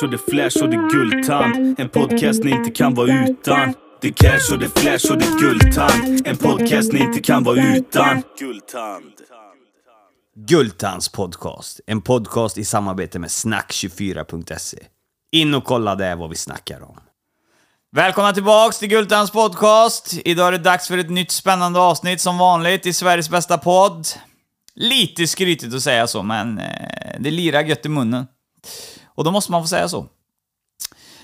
cash och det flash och det guldtand. En podcast ni inte kan vara utan. Det cash och det flash och det guldtand. En podcast ni inte kan vara utan. Guldtand. Guldtands podcast. En podcast i samarbete med snack24.se. In och kolla där vad vi snackar om. Välkomna tillbaks till Gultans podcast. Idag är det dags för ett nytt spännande avsnitt som vanligt i Sveriges bästa podd. Lite skrytigt att säga så, men eh, det lirar gött i munnen. Och då måste man få säga så.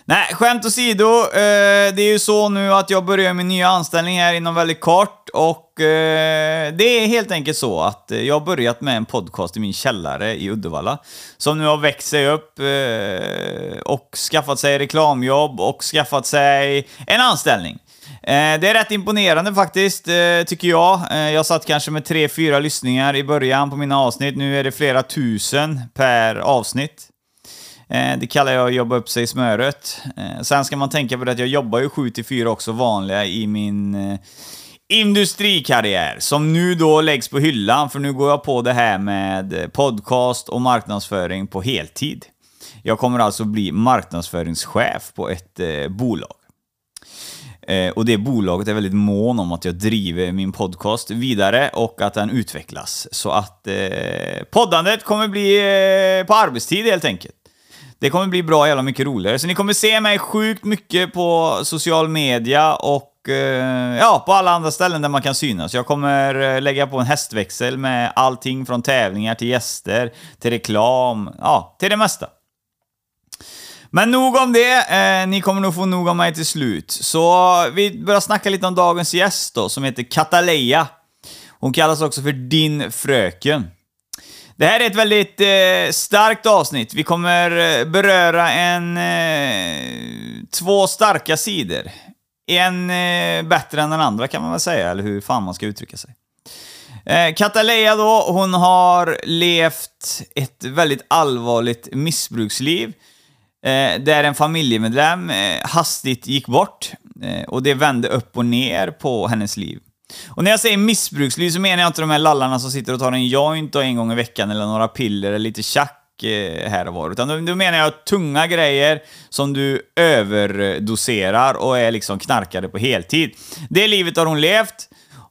Nej, skämt åsido. Eh, det är ju så nu att jag börjar min nya anställning här inom väldigt kort och eh, det är helt enkelt så att jag har börjat med en podcast i min källare i Uddevalla. Som nu har växt sig upp eh, och skaffat sig reklamjobb och skaffat sig en anställning. Eh, det är rätt imponerande faktiskt, eh, tycker jag. Eh, jag satt kanske med tre fyra lyssningar i början på mina avsnitt. Nu är det flera tusen per avsnitt. Eh, det kallar jag att jobba upp sig i smöret. Eh, sen ska man tänka på det att jag jobbar ju 7 4 också vanliga i min eh, industrikarriär, som nu då läggs på hyllan, för nu går jag på det här med podcast och marknadsföring på heltid. Jag kommer alltså bli marknadsföringschef på ett bolag. Eh, och det bolaget är väldigt mån om att jag driver min podcast vidare och att den utvecklas. Så att eh, poddandet kommer bli eh, på arbetstid helt enkelt. Det kommer bli bra jävla mycket roligare. Så ni kommer se mig sjukt mycket på social media och eh, ja, på alla andra ställen där man kan synas. Jag kommer eh, lägga på en hästväxel med allting från tävlingar till gäster, till reklam, ja, till det mesta. Men nog om det, eh, ni kommer nog få nog av mig till slut. Så vi börjar snacka lite om dagens gäst då, som heter Kataleja. Hon kallas också för Din Fröken. Det här är ett väldigt eh, starkt avsnitt. Vi kommer eh, beröra en... Eh, två starka sidor. En eh, bättre än den andra kan man väl säga, eller hur fan man ska uttrycka sig. Eh, Kataleja då, hon har levt ett väldigt allvarligt missbruksliv eh, där en familjemedlem eh, hastigt gick bort eh, och det vände upp och ner på hennes liv. Och när jag säger missbruksliv så menar jag inte de här lallarna som sitter och tar en joint och en gång i veckan eller några piller eller lite tjack eh, här och var. Utan då, menar jag tunga grejer som du överdoserar och är liksom knarkade på heltid. Det livet har hon levt.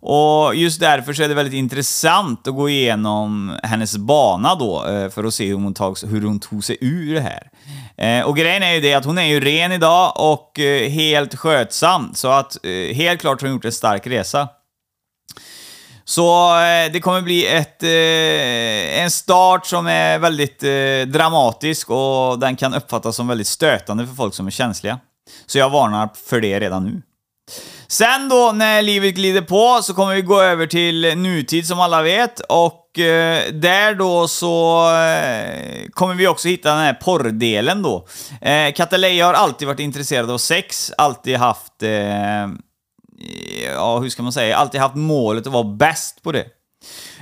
Och just därför så är det väldigt intressant att gå igenom hennes bana då, eh, för att se hur hon, tog, hur hon tog sig ur det här. Eh, och grejen är ju det att hon är ju ren idag och helt skötsam, så att helt klart har hon gjort en stark resa. Så eh, det kommer bli ett, eh, en start som är väldigt eh, dramatisk och den kan uppfattas som väldigt stötande för folk som är känsliga. Så jag varnar för det redan nu. Sen då, när livet glider på, så kommer vi gå över till nutid som alla vet, och eh, där då så eh, kommer vi också hitta den här porrdelen då. Eh, Kataleja har alltid varit intresserad av sex, alltid haft... Ja, hur ska man säga? Alltid haft målet att vara bäst på det.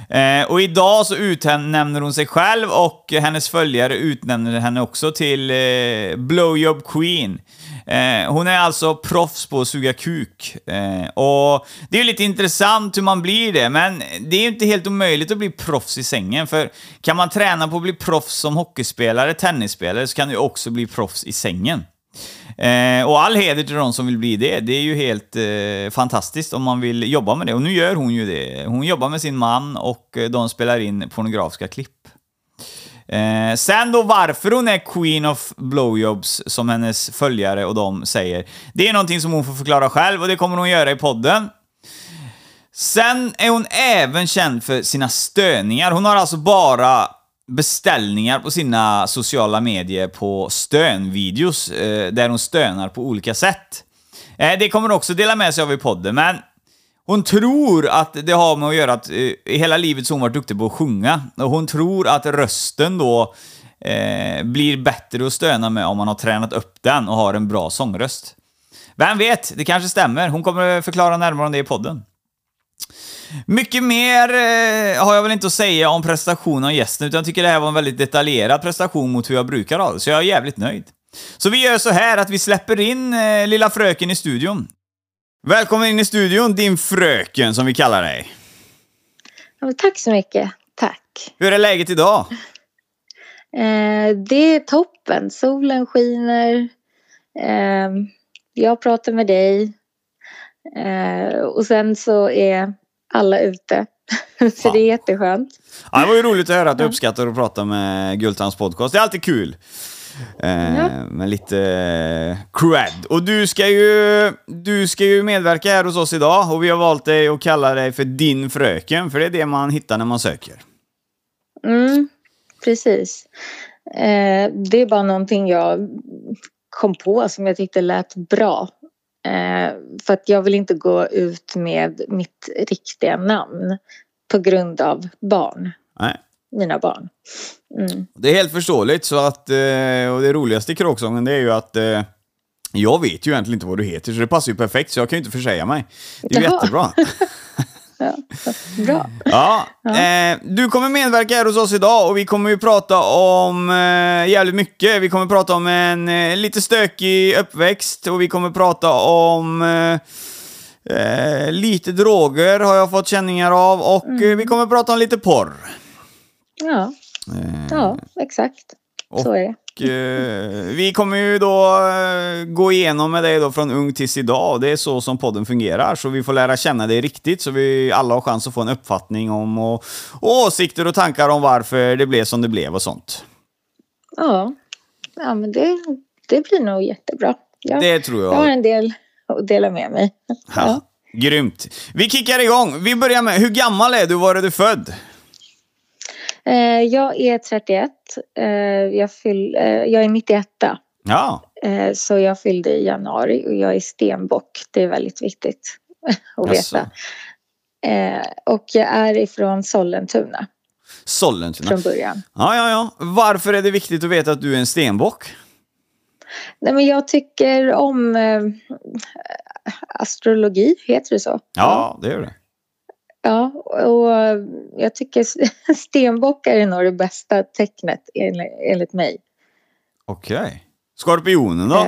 Eh, och idag så utnämner hon sig själv och hennes följare utnämner henne också till eh, Blowjob Queen. Eh, hon är alltså proffs på att suga kuk. Eh, och det är lite intressant hur man blir det, men det är ju inte helt omöjligt att bli proffs i sängen, för kan man träna på att bli proffs som hockeyspelare, tennisspelare, så kan du också bli proffs i sängen. Eh, och all heder till de som vill bli det. Det är ju helt eh, fantastiskt om man vill jobba med det. Och nu gör hon ju det. Hon jobbar med sin man och eh, de spelar in pornografiska klipp. Eh, sen då varför hon är Queen of Blowjobs, som hennes följare och de säger, det är någonting som hon får förklara själv och det kommer hon göra i podden. Sen är hon även känd för sina stöningar. Hon har alltså bara beställningar på sina sociala medier på stönvideos, eh, där hon stönar på olika sätt. Eh, det kommer hon också dela med sig av i podden, men hon tror att det har med att göra att eh, hela livet så hon varit duktig på att sjunga. Och hon tror att rösten då eh, blir bättre att stöna med om man har tränat upp den och har en bra sångröst. Vem vet, det kanske stämmer. Hon kommer förklara närmare om det i podden. Mycket mer eh, har jag väl inte att säga om prestationen av gästen, utan jag tycker det här var en väldigt detaljerad prestation mot hur jag brukar ha det, så jag är jävligt nöjd. Så vi gör så här att vi släpper in eh, lilla fröken i studion. Välkommen in i studion, din fröken som vi kallar dig. Ja, tack så mycket. Tack. Hur är läget idag? Eh, det är toppen. Solen skiner. Eh, jag pratar med dig. Eh, och sen så är alla ute. så det är jätteskönt. Ja, det var ju roligt att höra att du uppskattar att prata med Gultans podcast. Det är alltid kul. Eh, Ja. Med lite eh, cred. Och du ska, ju, du ska ju medverka här hos oss idag och vi har valt dig att kalla dig för din fröken, för det är det man hittar när man söker. Mm, precis. Eh, det är bara någonting jag kom på som jag tyckte lät bra. Eh, för att jag vill inte gå ut med mitt riktiga namn på grund av barn, Nej. mina barn. Mm. Det är helt förståeligt, så att, eh, och det roligaste i kråksången det är ju att eh, jag vet ju egentligen inte vad du heter, så det passar ju perfekt, så jag kan ju inte försäga mig. Det är ju Jaha. jättebra. Ja, bra. Ja, eh, du kommer medverka här hos oss idag och vi kommer ju prata om eh, jävligt mycket. Vi kommer prata om en eh, lite stökig uppväxt och vi kommer prata om eh, eh, lite droger har jag fått känningar av och eh, vi kommer prata om lite porr. Ja, Eh, ja exakt. Så är det. Eh, vi kommer ju då eh, gå igenom med dig då från ung tills idag. Det är så som podden fungerar, så vi får lära känna dig riktigt så vi alla har chans att få en uppfattning om och, och åsikter och tankar om varför det blev som det blev och sånt. Ja, ja men det, det blir nog jättebra. Jag, Det tror jag har jag. en del att dela med mig. Ja. Grymt. Vi kickar igång. Vi börjar med, hur gammal är du? Var är du född? Eh, jag är 31. Eh, jag, fyll, eh, jag är 91. Ja, så jag fyllde i januari och jag är stenbock. Det är väldigt viktigt att Jaså. veta. Eh, och jag är ifrån Sollentuna Sollentuna. från början. Ja, ja, ja. Varför är det viktigt att veta att du är en stenbock? Nej, men jag tycker om astrologi, heter det så? Ja, det gör det. Ja, och jag tycker stenbockar är nog det bästa tecknet enligt, mig. Okej. Skorpionen då?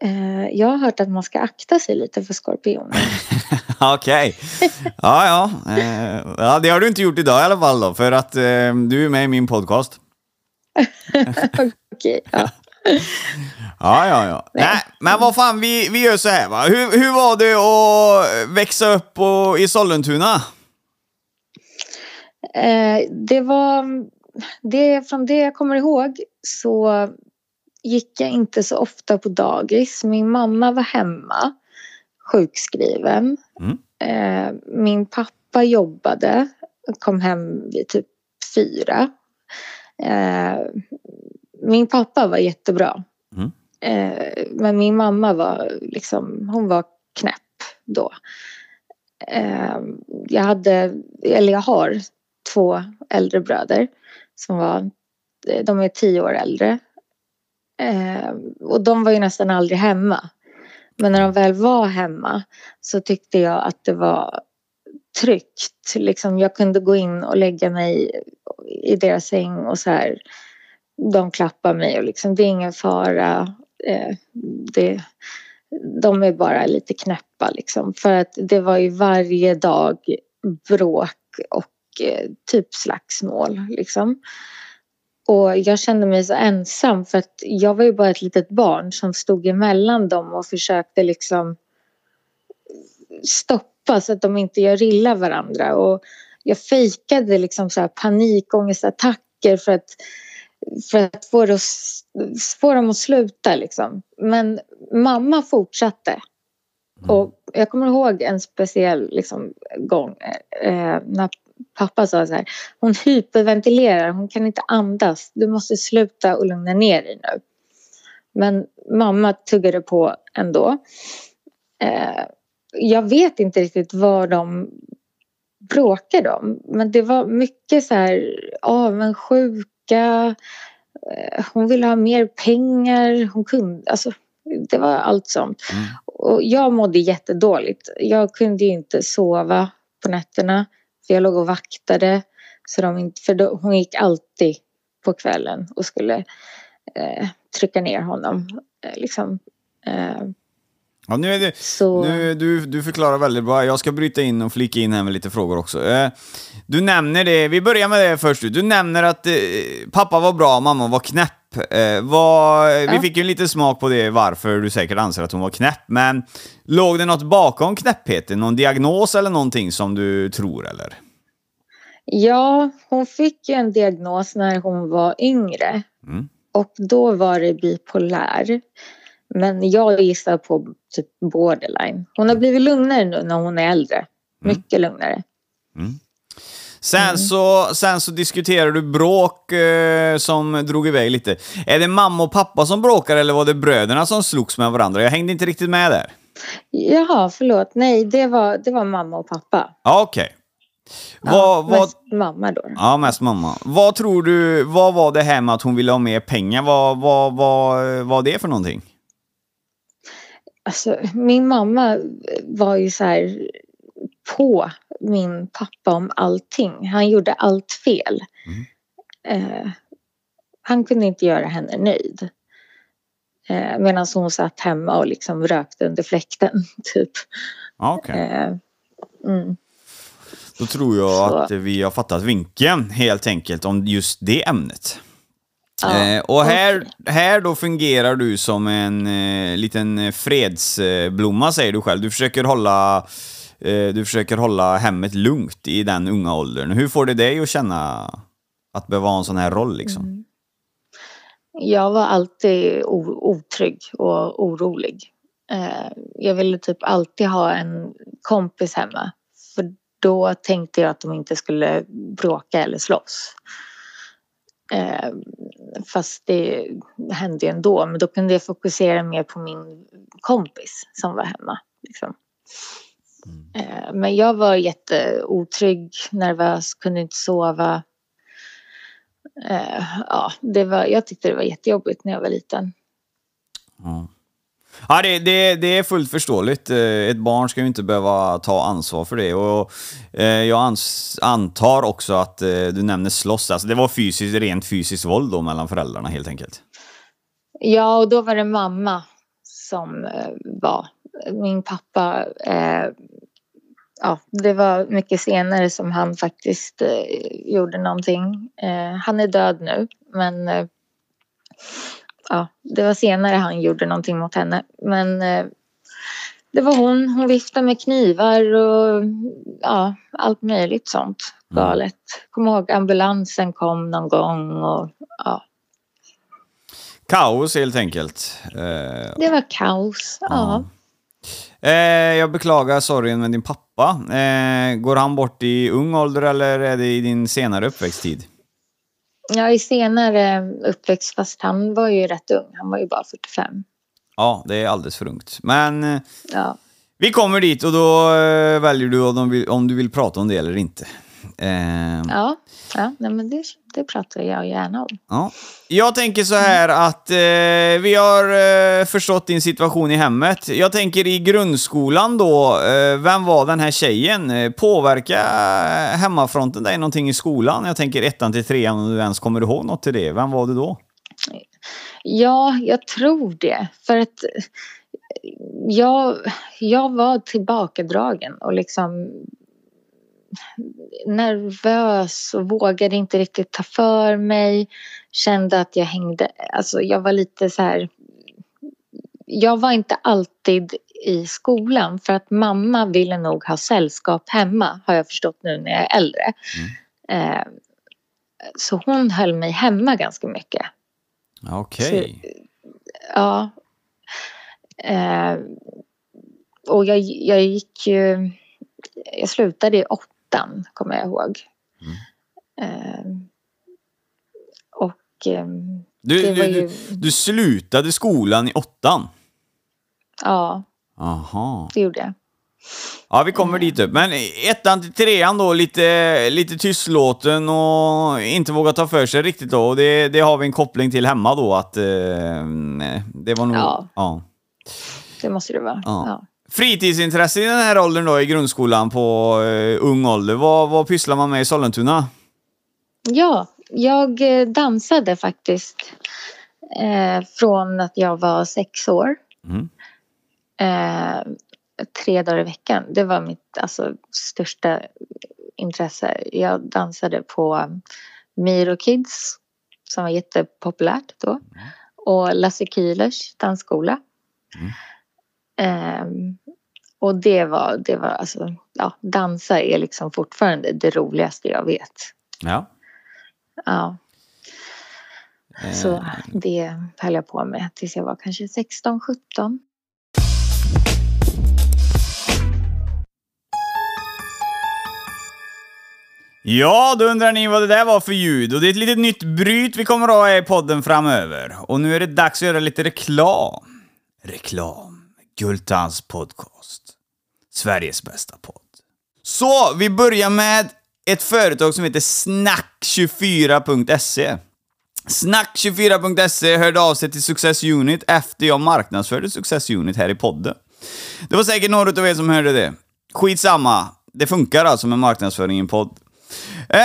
Eh, jag har hört att man ska akta sig lite för skorpioner. Okej. Ja, ja. Eh, ja. Det har du inte gjort idag i alla fall då, för att eh, du är med i min podcast. Okej, ja. Ja, ja, ja. Nej. men vad fan, vi, vi gör så här va. Hur, hur var det att växa upp och, i Sollentuna? Eh, det var... Det, från det jag kommer ihåg så gick jag inte så ofta på dagis. Min mamma var hemma, sjukskriven. Mm. Eh, min pappa jobbade, kom hem vid typ fyra. Eh, min pappa var jättebra. Mm. Eh, men min mamma var liksom, hon var knäpp då. Eh, jag hade, eller jag har två äldre bröder som var, de är tio år äldre. Eh, och de var ju nästan aldrig hemma. Men när de väl var hemma så tyckte jag att det var tryggt. Liksom jag kunde gå in och lägga mig i deras säng och så här. De klappar mig och liksom det är ingen fara. Eh, det, de är bara lite knäppa liksom. För att det var ju varje dag bråk och eh, typ slagsmål liksom. Och jag kände mig så ensam för att jag var ju bara ett litet barn som stod emellan dem och försökte liksom stoppa så att de inte gör illa varandra. Och jag fejkade liksom så här panikångestattacker för att, för att få, det att, få dem att sluta liksom. Men mamma fortsatte. Och jag kommer ihåg en speciell liksom, gång eh, när pappa sa så här. Hon hyperventilerar, hon kan inte andas. Du måste sluta och lugna ner dig nu. Men mamma tuggade på ändå. Eh, jag vet inte riktigt vad de bråkade om. Men det var mycket så här avundsjuka. Eh, hon ville ha mer pengar. Hon kunde, alltså, det var allt sånt. Mm. Och jag mådde jättedåligt. Jag kunde inte sova på nätterna. För jag låg och vaktade. Så de inte, för då, hon gick alltid på kvällen och skulle eh, trycka ner honom. Eh, liksom, eh, Ja, nu är det, Så- nu, du, du förklarar väldigt bra. Jag ska bryta in och flika in här med lite frågor också. Eh, du nämner det, vi börjar med det först. Du nämner att eh, pappa var bra, mamma var knäpp. Eh, Vi Ja. fick ju en liten smak på det, varför du säkert anser att hon var knäpp. Men låg det något bakom knäppheten? Någon diagnos eller någonting som du tror, eller? Ja, hon fick ju en diagnos när hon var yngre. Mm. Och då var det bipolär. Men jag gissar på typ borderline. Hon har blivit lugnare nu när hon är äldre. Mycket lugnare. Sen, så, sen så diskuterar du bråk eh, som drog iväg lite. Är det mamma och pappa som bråkar eller var det bröderna som slogs med varandra? Jag hängde inte riktigt med där. Jaha, förlåt. Nej, det var, det var mamma och pappa. Ja, okej. Ja, Vad, vad, mest mamma då. ja, mest mamma. Vad tror du, vad var det här med att hon ville ha mer pengar? Vad, vad, vad var det för någonting? Alltså, min mamma var ju så här på min pappa om allting. Han gjorde allt fel. Eh, han kunde inte göra henne nöjd. Eh, Medan hon satt hemma och liksom rökte under fläkten. Typ. Ja, okej. Eh, mm. Då tror jag Så. att vi har fattat vinkeln helt enkelt om just det ämnet. Eh, och här, här då fungerar du som en eh, liten fredsblomma säger du själv. Du försöker hålla eh, du försöker hålla hemmet lugnt i den unga åldern. Hur får det dig att känna att behöva ha en sån här roll liksom? Jag var alltid otrygg och orolig. Eh, jag ville typ alltid ha en kompis hemma. För då tänkte jag att de inte skulle bråka eller slåss. Eh, fast det hände ju ändå. Men då kunde jag fokusera mer på min kompis som var hemma. Liksom. Eh, men jag var jätteotrygg, nervös, kunde inte sova. Eh, ja, det var, jag tyckte det var jättejobbigt när jag var liten. Ja, det, det, det är fullt förståeligt. Eh, ett barn ska ju inte behöva ta ansvar för det. Och eh, jag ans, antar också att eh, du nämner slåss. Alltså det var fysiskt, rent fysiskt våld då mellan föräldrarna helt enkelt. Ja, och då var det mamma som var. Min pappa, eh, ja, det var mycket senare som han faktiskt eh, gjorde någonting. Eh, han är död nu, men eh, ja, det var senare han gjorde någonting mot henne. Men eh, det var hon, hon viftade med knivar och ja, allt möjligt sånt galet. Kommer ihåg ambulansen kom någon gång och ja, Kaos helt enkelt. Eh, det var kaos. Ja. eh, jag beklagar sorgen med din pappa. Eh, går han bort i ung ålder eller är det i din senare uppväxttid? Ja, i senare uppväxt, fast han var ju rätt ung. Han var ju bara 45. Ja, det är alldeles för ungt. Men eh, Ja, vi kommer dit och då eh, väljer du om, de vill, om du vill prata om det eller inte. Eh, ja, ja nej, men det, det pratar jag gärna om. Ja. Jag tänker så här att eh, vi har eh, förstått din situation i hemmet. Jag tänker i grundskolan då, eh, vem var den här tjejen? Eh, Påverka eh, hemmafronten dig någonting i skolan? Jag tänker ettan till trean om du ens kommer ihåg något till det. Vem var du då? Ja, jag tror det. För att eh, jag, jag var tillbakadragen och liksom nervös och vågade inte riktigt ta för mig. Kände att jag hängde, alltså jag var lite så här. Jag var inte alltid i skolan för att mamma ville nog ha sällskap hemma har jag förstått nu när jag är äldre. Eh, så hon höll mig hemma ganska mycket. Okej. Ja. Eh, och jag, jag gick ju... Jag slutade i åttan, kommer jag ihåg. Eh, och eh, Du, det du, var du, ju... du slutade skolan i åttan? Ja, Aha. det gjorde jag. Ja, vi kommer dit upp. Men ettan till trean då, lite, lite tystlåten och inte våga ta för sig riktigt då. Och det, det har vi en koppling till hemma då att eh, det var nog... Ja. ja. Det måste det vara. Ja. Ja. Fritidsintresse i den här åldern då, i grundskolan på eh, ung ålder. Vad, vad pysslar man med i Sollentuna? Ja, jag eh, dansade faktiskt eh, från att jag var sex år. Mm. Eh, tre dagar i veckan. Det var mitt alltså, största intresse. Jag dansade på Miro Kids som var jättepopulärt då. Och Lasse Kühlers dansskola. Eh, och det var, det var alltså, ja, dansa är liksom fortfarande det roligaste jag vet. Ja. Ja. Så Eh, det höll jag på med tills jag var kanske 16, 17. Ja, då undrar ni vad det där var för ljud. Och det är ett litet nytt bryt vi kommer att ha i podden framöver. Och nu är det dags att göra lite reklam. Reklam. Gultans podcast. Sveriges bästa podd. Så, vi börjar med ett företag som heter Snack24.se. Snack24.se hörde av sig till Success Unit efter jag marknadsförde Success Unit här i podden. Det var säkert några av er som hörde det. Skitsamma, det funkar alltså med marknadsföring i en podd. Eh,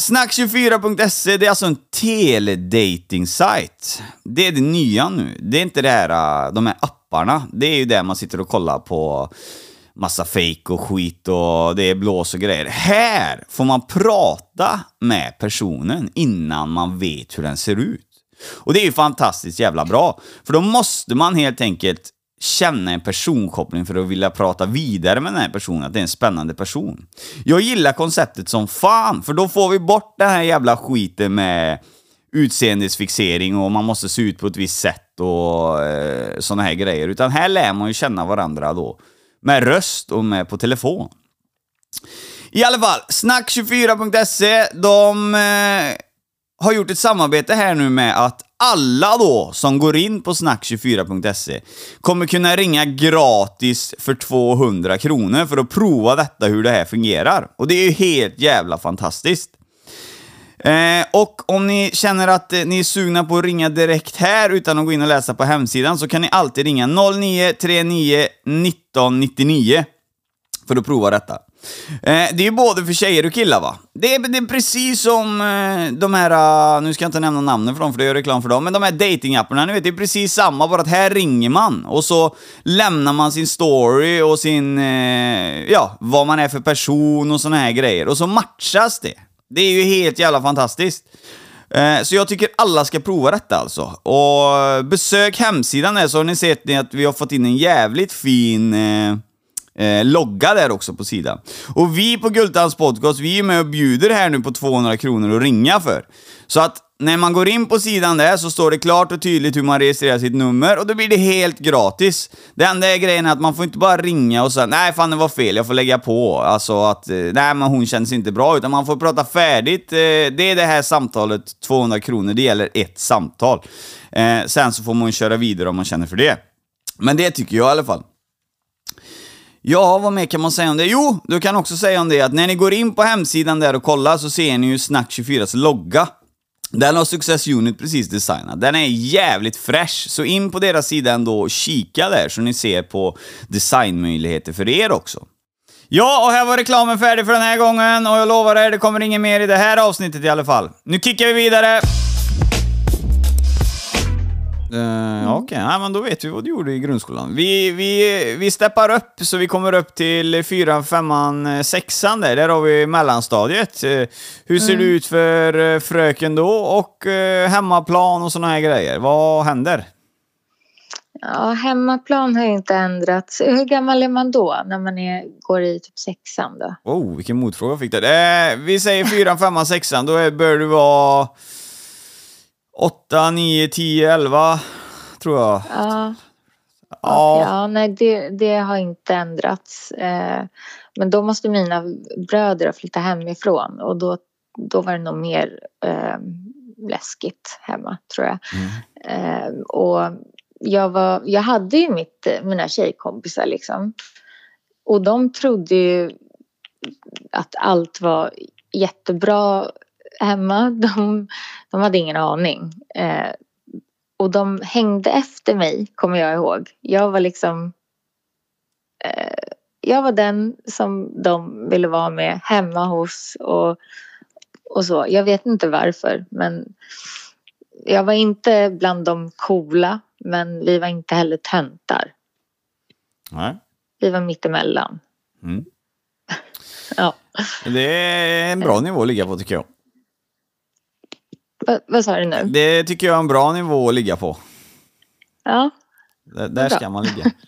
Snack24.se, det är alltså en teledating-sajt. Det är det nya nu. Det är inte det här, eh, de här apparna. Det är ju där man sitter och kollar på massa fejk och skit och det är blås och grejer. Här får man prata med personen innan man vet hur den ser ut. Och det är ju fantastiskt jävla bra. För då måste man helt enkelt känna en personkoppling för att vilja prata vidare med den här personen, att det är en spännande person. Jag gillar konceptet som fan, för då får vi bort den här jävla skiten med utseendesfixering och man måste se ut på ett visst sätt och eh, såna här grejer. Utan här lär man ju känna varandra då. Med röst och med på telefon. I alla fall, snack24.se, de eh, har gjort ett samarbete här nu med att alla då som går in på snack24.se kommer kunna ringa gratis för 200 kronor för att prova detta hur det här fungerar. Och det är ju helt jävla fantastiskt. Eh, och om ni känner att eh, ni är sugna på att ringa direkt här utan att gå in och läsa på hemsidan så kan ni alltid ringa 0939 1999 för att prova detta. Eh, det är ju både för tjejer och killar va? Det är, det är precis som eh, de här, eh, nu ska jag inte nämna namnen för dem för det gör reklam för dem, men de här datingapparna, ni vet, det är precis samma, bara att här ringer man och så lämnar man sin story och sin, eh, ja, vad man är för person och såna här grejer och så matchas det. Det är ju helt jävla fantastiskt. Eh, så jag tycker alla ska prova detta alltså. Och besök hemsidan där så har ni sett att vi har fått in en jävligt fin eh, eh logga där också på sidan. Och vi på Gultans podcast, vi är med och bjuder här nu på 200 kronor att ringa för. Så att när man går in på sidan där så står det klart och tydligt hur man registrerar sitt nummer och då blir det helt gratis. Det enda är grejen är att man får inte bara ringa och säga nej fan det var fel, jag får lägga på. Alltså att eh, nej men hon känns inte bra, utan man får prata färdigt. Eh, det är det här samtalet, 200 kronor, det gäller ett samtal. Eh, sen så får man köra vidare om man känner för det. Men det tycker jag i alla fall. Ja, vad mer kan man säga om det? Jo, du kan också säga om det att när ni går in på hemsidan där och kollar så ser ni ju Snack24s logga. Den har Success Unit precis designat. Den är jävligt fräsch, så in på deras sida ändå och kika där så ni ser på designmöjligheter för er också. Ja, och här var reklamen färdig för den här gången och jag lovar er, det kommer inget mer i det här avsnittet i alla fall. Nu kickar vi vidare! Uh, Okej, ja, men då vet vi vad du gjorde i grundskolan. Vi, vi, vi steppar upp så vi kommer upp till fyran, femman, eh, sexan där. Där har vi mellanstadiet. Eh, Hur ser det ut för fröken då? Och hemmaplan och såna här grejer. Vad händer? Ja, hemmaplan har ju inte ändrats. Hur gammal är man då när man är, går i typ sexan då? Oh, vilken motfråga fick där. Eh, vi säger fyran, femman, sexan. Då bör du vara 8, 9, 10, 11 tror jag. Ja, Ja, ja nej det, det har inte ändrats. Eh, men då måste mina bröder flytta hemifrån och då, då var det nog mer eh, läskigt hemma tror jag. Eh, och jag, var, jag hade ju mitt, mina tjejkompisar liksom. Och de trodde ju att allt var jättebra hemma. De, de hade ingen aning. Eh, och de hängde efter mig, kommer jag ihåg. Jag var liksom... Eh, jag var den som de ville vara med hemma hos och, och så. Jag vet inte varför, men jag var inte bland de coola, men vi var inte heller töntar. Nej. Vi var mittemellan. Mm. Ja. Det är en bra nivå att ligga på tycker jag. Va, vad sa du nu? Det tycker jag är en bra nivå att ligga på. Ja. Där, där Bra. ska man ligga.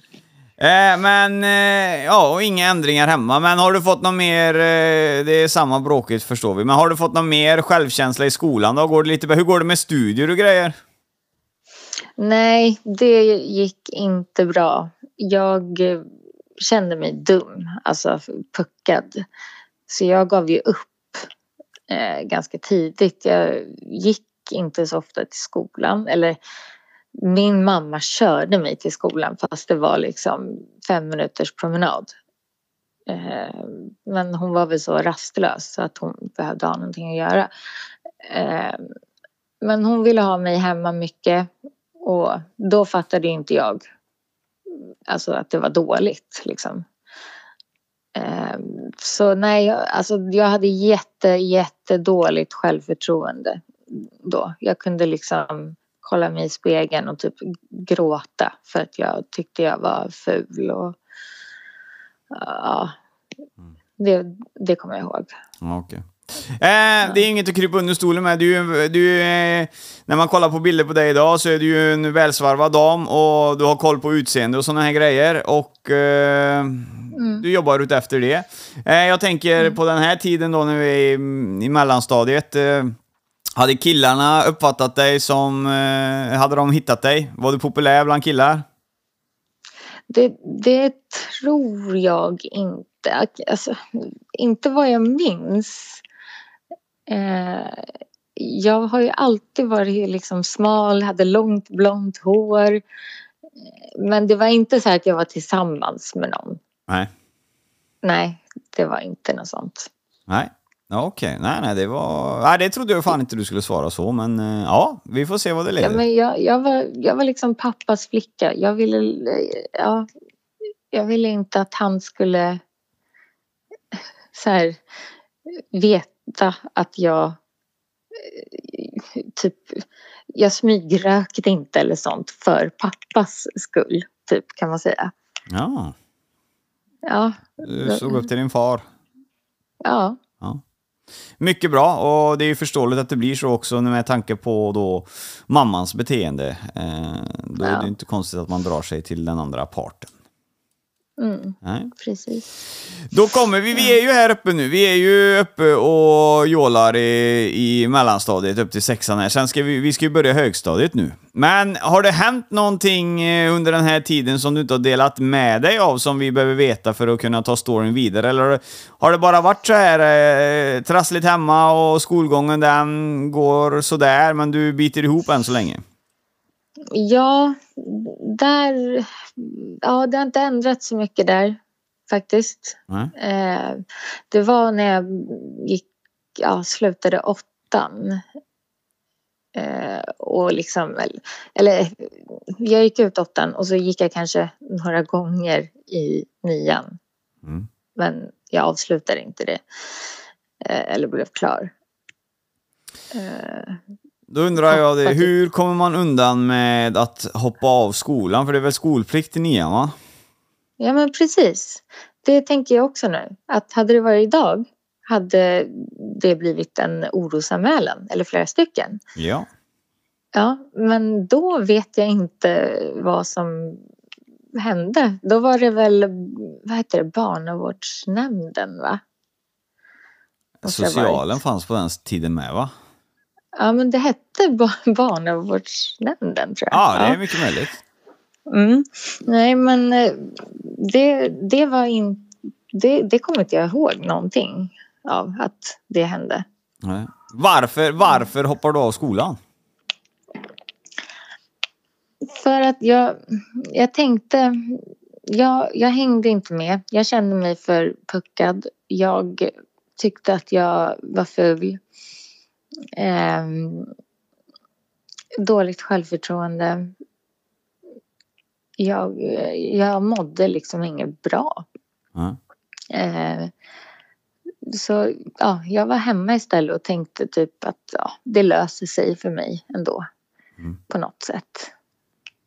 Eh, men, eh, ja, och inga ändringar hemma. Men har du fått något mer, eh, det är samma bråkigt förstår vi, men har du fått något mer självkänsla i skolan då? Går det lite, hur går det med studier och grejer? Nej, det gick inte bra. Jag eh, kände mig dum, alltså puckad. Så jag gav ju upp eh, ganska tidigt. Jag gick inte så ofta till skolan. Eller min mamma körde mig till skolan fast det var liksom fem minuters promenad. Eh, men hon var väl så rastlös så att hon behövde ha någonting att göra. Eh, men hon ville ha mig hemma mycket och då fattade inte jag alltså att det var dåligt liksom. Ehm, Så nej, alltså jag hade jätte, jättedåligt självförtroende då. Jag kunde liksom kolla mig i spegeln och typ gråta för att jag tyckte jag var ful och ja, det, det kommer jag ihåg. Ja, Okej. Eh, det är inget att krypa under stolen med. Du, du, är- när man kollar på bilder på dig idag så är du ju en välsvarvad dam och du har koll på utseende och sådana här grejer. Och eh, du jobbar ut efter det. Eh, jag tänker på den här tiden då när vi är i, i mellanstadiet. Eh, hade killarna uppfattat dig som... Eh, hade de hittat dig? Var du populär bland killar? Det, det tror jag inte. Alltså, inte vad jag minns. Eh, jag har ju alltid varit liksom smal, hade långt blont hår. Eh, Men det var inte så att jag var tillsammans med någon. Nej. Nej, det var inte något sånt. Nej. Ja, Okej, nej, nej, det var... Nej, det trodde jag fan inte du skulle svara så, men eh, ja, vi får se vad det Ja, leder. men jag, jag, var, jag var liksom pappas flicka. Jag ville, ja, jag ville inte att han skulle så här, veta att jag eh, typ, jag smygrökte inte eller sånt för pappas skull, typ kan man säga. Ja, Ja, du såg upp till din far. ja, Ja. Mycket bra, och det är ju förståeligt att det blir så också med tanke på då mammans beteende. Eh, då är det Ja. inte konstigt att man drar sig till den andra parten. Mm, Nej. precis. Då kommer vi, vi är ju här uppe nu, vi är ju uppe och jålar i, i mellanstadiet upp till sexan här. Sen ska vi, vi ska ju börja högstadiet nu. Men har det hänt någonting eh, under den här tiden som du inte har delat med dig av som vi behöver veta för att kunna ta storyn vidare? Eller har det bara varit så här eh, trassligt hemma och skolgången den går sådär men du biter ihop än så länge? Ja, där... Ja, det har inte ändrats så mycket där faktiskt. Eh, det var när jag gick, ja, slutade åttan. Eh, och liksom, eller, eller jag gick ut åttan och så gick jag kanske några gånger i nian. Mm. Men jag avslutade inte det. Eh, eller blev klar. Då undrar jag det, hur kommer man undan med att hoppa av skolan? För det är väl skolplikt i nian va? Ja men precis. Det tänker jag också nu. Att hade det varit idag hade det blivit en orosanmälan eller flera stycken. Ja. Ja, men då vet jag inte vad som hände. Då var det väl, vad heter det, barnavårdsnämnden va? Måste. Socialen fanns på den tiden med va? Ja men det hette ba- barnavårdsnämnden tror jag. Ja, det är mycket möjligt. Mm. Nej, men eh, det, det var inte... Det, det kommer inte jag ihåg någonting av att det hände. Nej. Varför, varför hoppar du av skolan? För att jag, jag tänkte... Jag, jag hängde inte med. Jag kände mig för puckad. Jag tyckte att jag var ful. Ehm, dåligt självförtroende. Jag, jag mådde liksom inget bra. Ja. Eh, så ja, jag var hemma istället och tänkte typ att ja, det löser sig för mig ändå. Mm. På något sätt.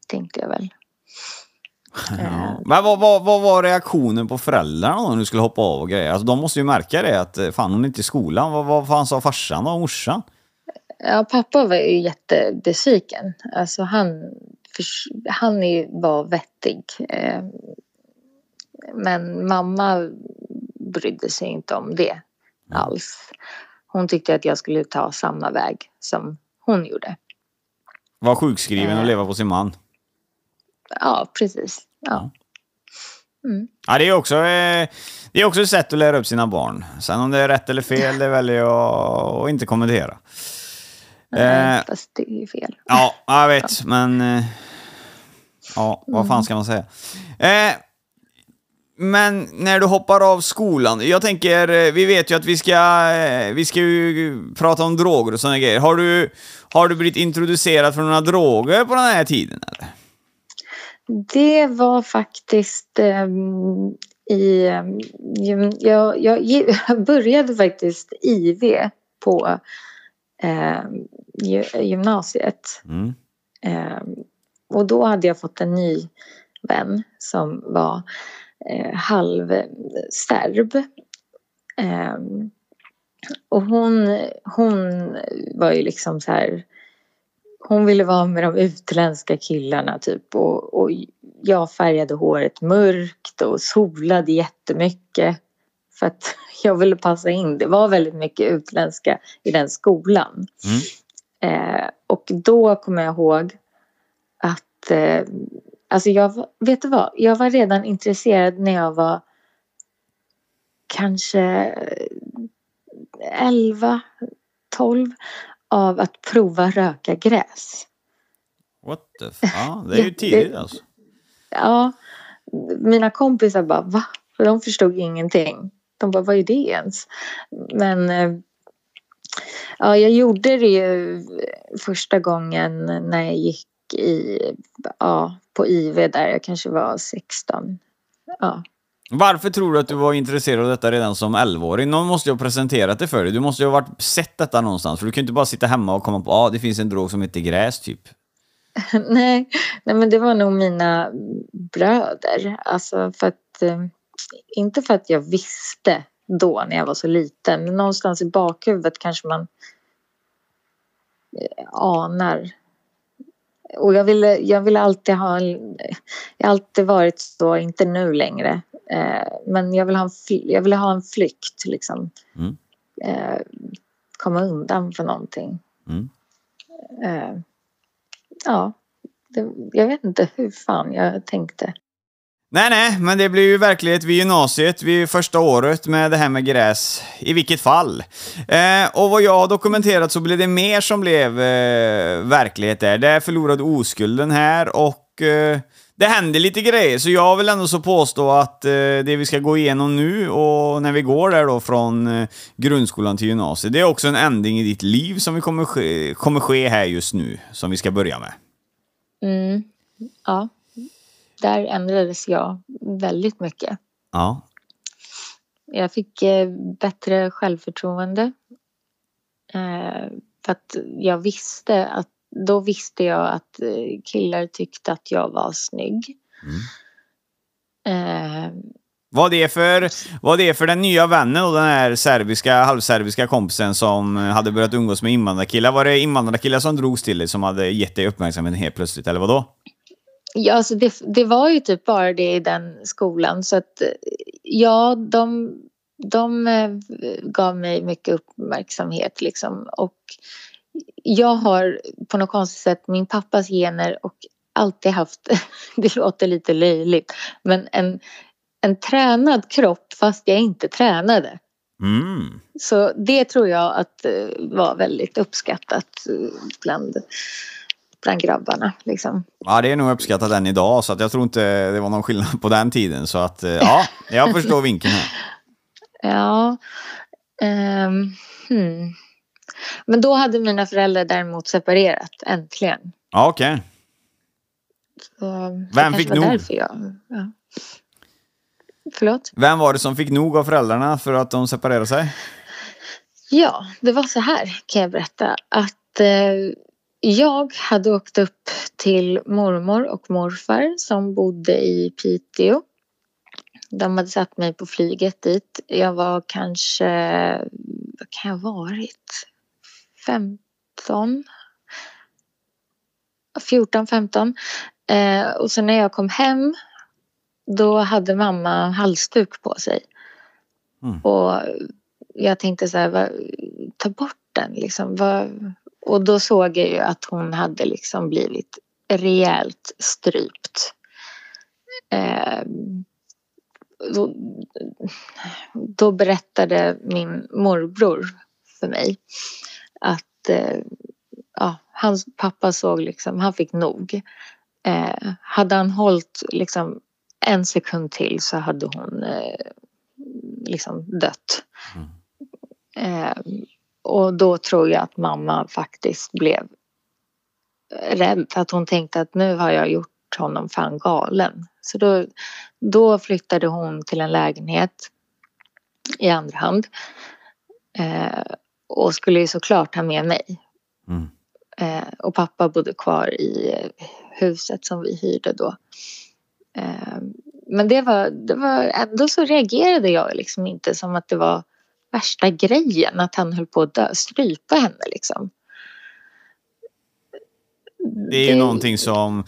Tänkte jag väl. Ja. Men vad, vad, vad var reaktionen på föräldrarna när du skulle hoppa av och grejer? Alltså, de måste ju märka det att eh, fan hon är inte i skolan. Vad, vad fan sa farsan och morsan? Ja, pappa var ju jättebesviken. Alltså han, han var vettig. Eh, Men mamma brydde sig inte om det alls. Hon tyckte att jag skulle ta samma väg som hon gjorde. Var sjukskriven och Eh. leva på sin man. Ja, precis. Ja. Ja, det är också, eh, det är också ett sätt att lära upp sina barn. Sen om det är rätt eller fel, det väljer jag att inte kommentera. Nej, Eh, fast det är ju fel. Ja, jag vet, men... eh, Ja, vad fan ska man säga? Eh, men när du hoppar av skolan, jag tänker, eh, vi vet ju att vi ska, vi ska ju prata om droger och sådana grejer. Har du, har du blivit introducerad för några droger på den här tiden eller? Det var faktiskt ehm, i... ehm, jag, jag, jag började faktiskt IV på gy- gymnasiet. Mm. Ehm, och då hade jag fått en ny vän som var eh, halvserb. Ehm, och hon, hon var ju liksom så här... Hon ville vara med de utländska killarna typ och, och jag färgade håret mörkt och solade jättemycket för att jag ville passa in. Det var väldigt mycket utländska i den skolan. Eh, och då kommer jag ihåg att eh, alltså jag, vet du vad, jag var redan intresserad när jag var kanske 11, 12 av att prova röka gräs. What the f- Ja, det är ju tidigt alltså. Ja, mina kompisar bara va? För de förstod ingenting. De bara vad är det ens? Men eh, ja, jag gjorde det ju första gången när jag gick i, ja, på IV där jag kanske var 16. Ja. Varför tror du att du var intresserad av detta redan som 11-åring? Någon måste ju ha presenterat det för dig. Du måste ju ha varit, sett detta någonstans. För du kan ju inte bara sitta hemma och komma på att ah, det finns en drog som heter gräs, typ. nej, nej, men det var nog mina bröder. Alltså för att, eh, inte för att jag visste då när jag var så liten. Men någonstans i bakhuvudet kanske man eh, anar. Och jag ville, jag ville alltid ha en, Jag har alltid varit så, inte nu längre. Eh, men jag vill ha en, jag ville ha en flykt liksom. Mm. Eh, komma undan för någonting. Mm. Eh, ja, det, jag vet inte hur fan jag tänkte. Nej, nej, men det blir ju verklighet vid gymnasiet, vid första året med det här med gräs. I vilket fall. Eh, och vad jag har dokumenterat så blev det mer som blev eh, verklighet där. Där förlorade oskulden här och eh, det händer lite grejer. Så jag vill ändå så påstå att eh, det vi ska gå igenom nu och när vi går där då från eh, grundskolan till gymnasiet, det är också en ändring i ditt liv som vi kommer ske, kommer ske här just nu, som vi ska börja med. Mm, ja, där ändrades jag väldigt mycket. Ja. Jag fick eh, bättre självförtroende. Eh, för att jag visste att då visste jag att eh, killar tyckte att jag var snygg. Eh, Vad det är för, vad det är för den nya vännen och den här serbiska, halvserbiska kompisen som hade börjat umgås med invandrarkillar. Var det invandrarkillar som drogs till dig som hade gett dig uppmärksamhet helt plötsligt, eller vadå? Ja, alltså det, det var ju typ bara det i den skolan. Så att eh, ja, de, de eh, gav mig mycket uppmärksamhet liksom. Och jag har på något konstigt sätt min pappas gener och alltid haft, det låter lite löjligt, men en, en tränad kropp fast jag inte tränade. Mm. Så det tror jag att eh, var väldigt uppskattat eh, bland, bland grabbarna. Liksom. Ja, det är nog uppskattat än idag, så att jag tror inte det var någon skillnad på den tiden. Så att, eh, ja, jag förstår vinkeln här. Ja. ehm, hmm. Men då hade mina föräldrar däremot separerat, äntligen. Ja, okej. Så det Vem fick nog? Därför jag, ja. Förlåt? Vem var det som fick nog av föräldrarna för att de separerade sig? Ja, det var så här kan jag berätta. Att eh, jag hade åkt upp till mormor och morfar som bodde i Piteå. De hade satt mig på flyget dit. Jag var kanske, vad kan jag ha varit? 15? 14, 15. Eh, och sen när jag kom hem då hade mamma halsduk på sig. Mm. Och jag tänkte så här, ta bort den liksom. Och då såg jag ju att hon hade liksom blivit rejält strypt. Eh, då, då berättade min morbror för mig att eh, ja, hans pappa såg liksom, han fick nog. Eh, hade han hållit liksom en sekund till så hade hon eh, liksom dött. Mm. Eh, och då tror jag att mamma faktiskt blev rädd. Att hon tänkte att nu har jag gjort honom fan galen. Så då, då flyttade hon till en lägenhet i andra hand. Eh, och skulle ju såklart ha med mig. Mm. Eh, och pappa bodde kvar i huset som vi hyrde då. Eh, men det var, det var ändå så reagerade jag liksom inte som att det var värsta grejen att han höll på att dö, strypa henne liksom. Det är ju någonting som...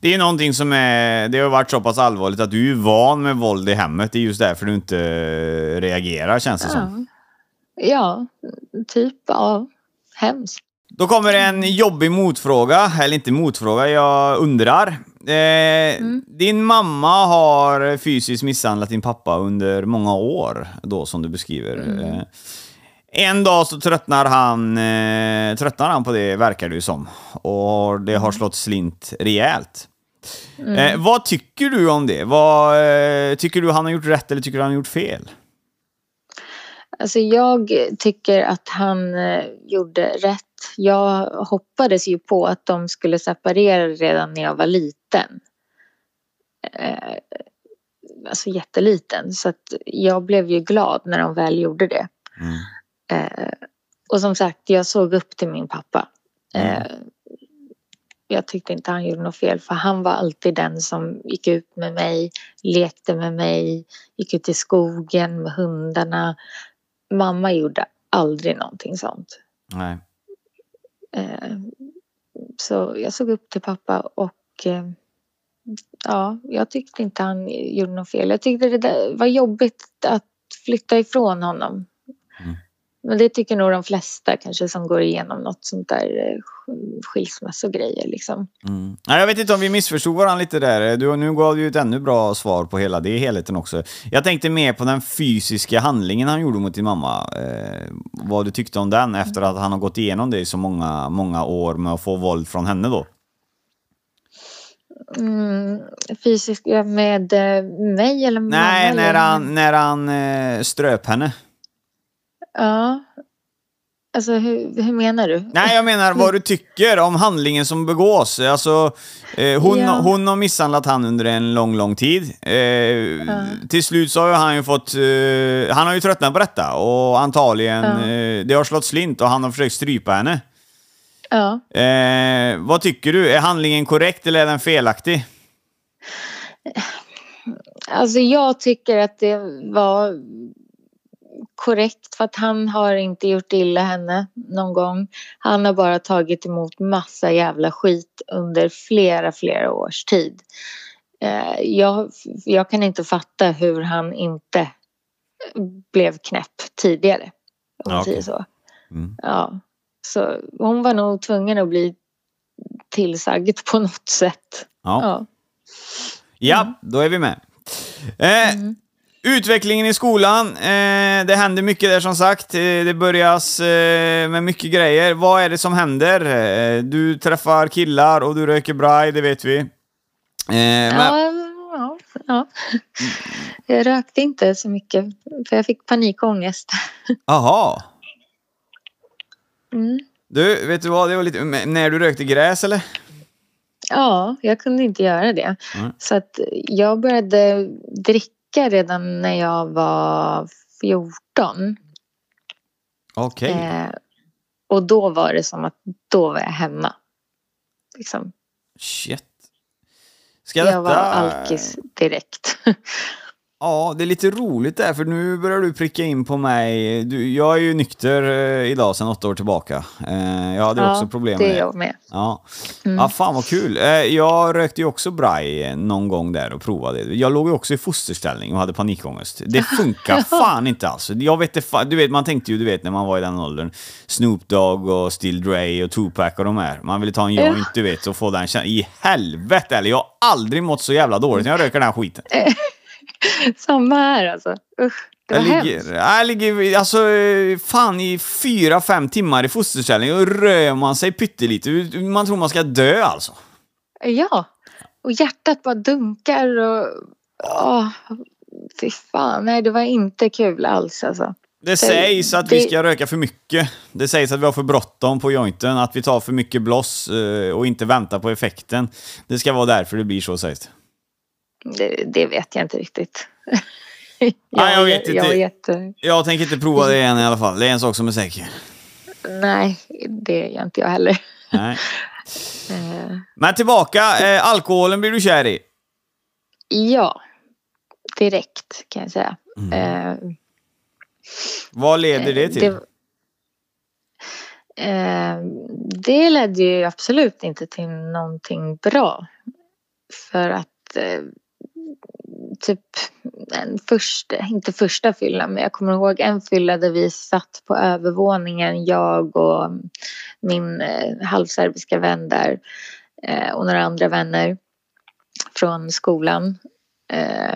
Det är någonting som är... Det har varit så pass allvarligt att du är van med våld i hemmet. Det är just därför du inte reagerar känns det som. Ja, typ ja, hemskt. Då kommer en jobbig motfråga, eller inte motfråga, jag undrar. Eh, Din mamma har fysiskt misshandlat din pappa under många år, då som du beskriver. Eh, en dag så tröttnar han, eh, tröttnar han på det, verkar det ju som. Och det har slått slint rejält. Eh, vad tycker du om det? Vad, eh, tycker du han har gjort rätt eller tycker du han har gjort fel? Alltså jag tycker att han eh, gjorde rätt. Jag hoppades ju på att de skulle separera redan när jag var liten. Eh, alltså jätteliten. Så att jag blev ju glad när de väl gjorde det. Mm. Eh, och som sagt, jag såg upp till min pappa. Eh, jag tyckte inte han gjorde något fel för han var alltid den som gick ut med mig, lekte med mig, gick ut i skogen med hundarna. Mamma gjorde aldrig någonting sånt. Nej. Eh, så jag såg upp till pappa och eh, ja, jag tyckte inte han gjorde något fel. Jag tyckte det var jobbigt att flytta ifrån honom. Men det tycker nog de flesta kanske som går igenom något sånt där eh, sk- skilsmässogrejer liksom. Mm. Nej, jag vet inte om vi missförstod varandra lite där. Du, nu gav du ju ett ännu bra svar på hela det helheten också. Jag tänkte mer på den fysiska handlingen han gjorde mot din mamma. Eh, vad du tyckte om den efter att han har gått igenom det i så många, många år med att få våld från henne då. Mm, fysiska med eh, mig eller mamma? Nej, när han, när han eh, ströp henne. Ja. Alltså hur, hur menar du? Nej, jag menar vad du tycker om handlingen som begås. Alltså, eh, hon, Ja. hon har misshandlat han under en lång, lång tid. Eh, Till slut så har han ju fått... Eh, han har ju tröttnat på detta och antagligen... Ja. Eh, det har slått slint och han har försökt strypa henne. Ja. Eh, vad tycker du? Är handlingen korrekt eller är den felaktig? Alltså jag tycker att det var korrekt för att han har inte gjort illa henne någon gång. Han har bara tagit emot massa jävla skit under flera, flera års tid. Eh, jag, jag kan inte fatta hur han inte blev knäpp tidigare. Om Ja, säger så. Mm. Ja. Så hon var nog tvungen att bli tillsagd på något sätt. Ja. Ja. Ja, då är vi med. Eh, Utvecklingen i skolan, eh, det händer mycket där som sagt. Eh, det börjas eh, med mycket grejer. Vad är det som händer? Eh, du träffar killar och du röker braj, det vet vi. Eh, men, Ja, ja, ja. Jag rökte inte så mycket för jag fick panikångest. Aha. Mm. Du, vet du vad? Det var lite... När du rökte gräs eller? Ja, jag kunde inte göra det. Mm. Så att jag började dricka redan när jag var 14. Okej. Eh, och då var det som att då var jag hemma. liksom, Shit. Ska jag detta... var alkis direkt. Ja, det är lite roligt där, för nu börjar du pricka in på mig. Du, jag är ju nykter eh, idag sedan åtta år tillbaka. Eh, jag hade ju också problem det med är jag med. Ja. ja, fan vad kul. Eh, jag rökte ju också braj någon gång där och provade. Jag låg ju också i fosterställning och hade panikångest. Det funkar fan inte alls. Jag vet, det du vet, man tänkte ju, du vet, när man var i den åldern, Snoop Dogg och Still Dre och Tupac och de här. Man ville ta en joint, du vet, och få den känslan. I helvete, eller jag har aldrig mått så jävla dåligt när jag röker den här skiten. Samma här alltså. Usch, det var Jag hemskt. ligger, jag ligger alltså, fan i fyra, fem timmar i fosterställning och rör man sig pyttelite. Man tror man ska dö alltså. Ja, och hjärtat bara dunkar och... Åh, fy fan, nej det var inte kul alls alltså. Det sägs att vi ska röka för mycket. Det sägs att vi har för bråttom på jointen, att vi tar för mycket bloss eh, och inte väntar på effekten. Det ska vara därför det blir så sägs det. Det, det vet jag inte riktigt. Nej, jag vet Jag inte. var jätte... Jag tänker inte prova det igen i alla fall. Det är en sak som är säker. Nej, det gör inte jag heller. Nej. Eh, Men tillbaka, eh, alkoholen blir du kär i. ja, direkt kan jag säga. Mm. Eh, Vad leder det till? Det, eh, det ledde ju absolut inte till någonting bra. För att eh, typ en första, inte första fyllan, men jag kommer ihåg en fylla där vi satt på övervåningen, jag och min eh, halvserbiska vän där eh, och några andra vänner från skolan. Eh,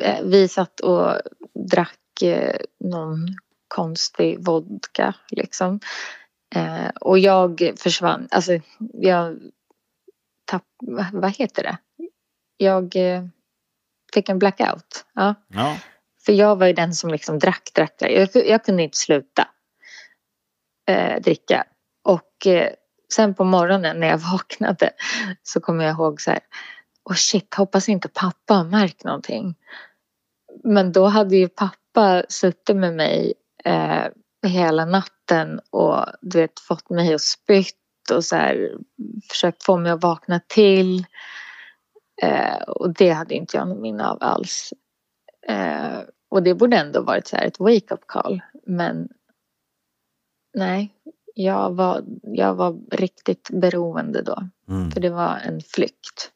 eh vi satt och drack eh, någon konstig vodka liksom. Eh, och jag försvann, alltså jag tapp, vad heter det? Jag eh, fick en blackout. Ja. Ja. För jag var ju den som liksom drack, drack, drack. Jag, jag kunde inte sluta eh, dricka. Och eh, sen på morgonen när jag vaknade så kommer jag ihåg så här. Åh shit, hoppas inte pappa har märkt någonting. Men då hade ju pappa suttit med mig eh, hela natten och du vet, fått mig att spytt och så här, försökt få mig att vakna till. Eh, och det hade inte jag någon minne av alls. Eh, och det borde ändå varit så här ett wake-up call. Men nej, jag var, jag var riktigt beroende då. Mm. För det var en flykt.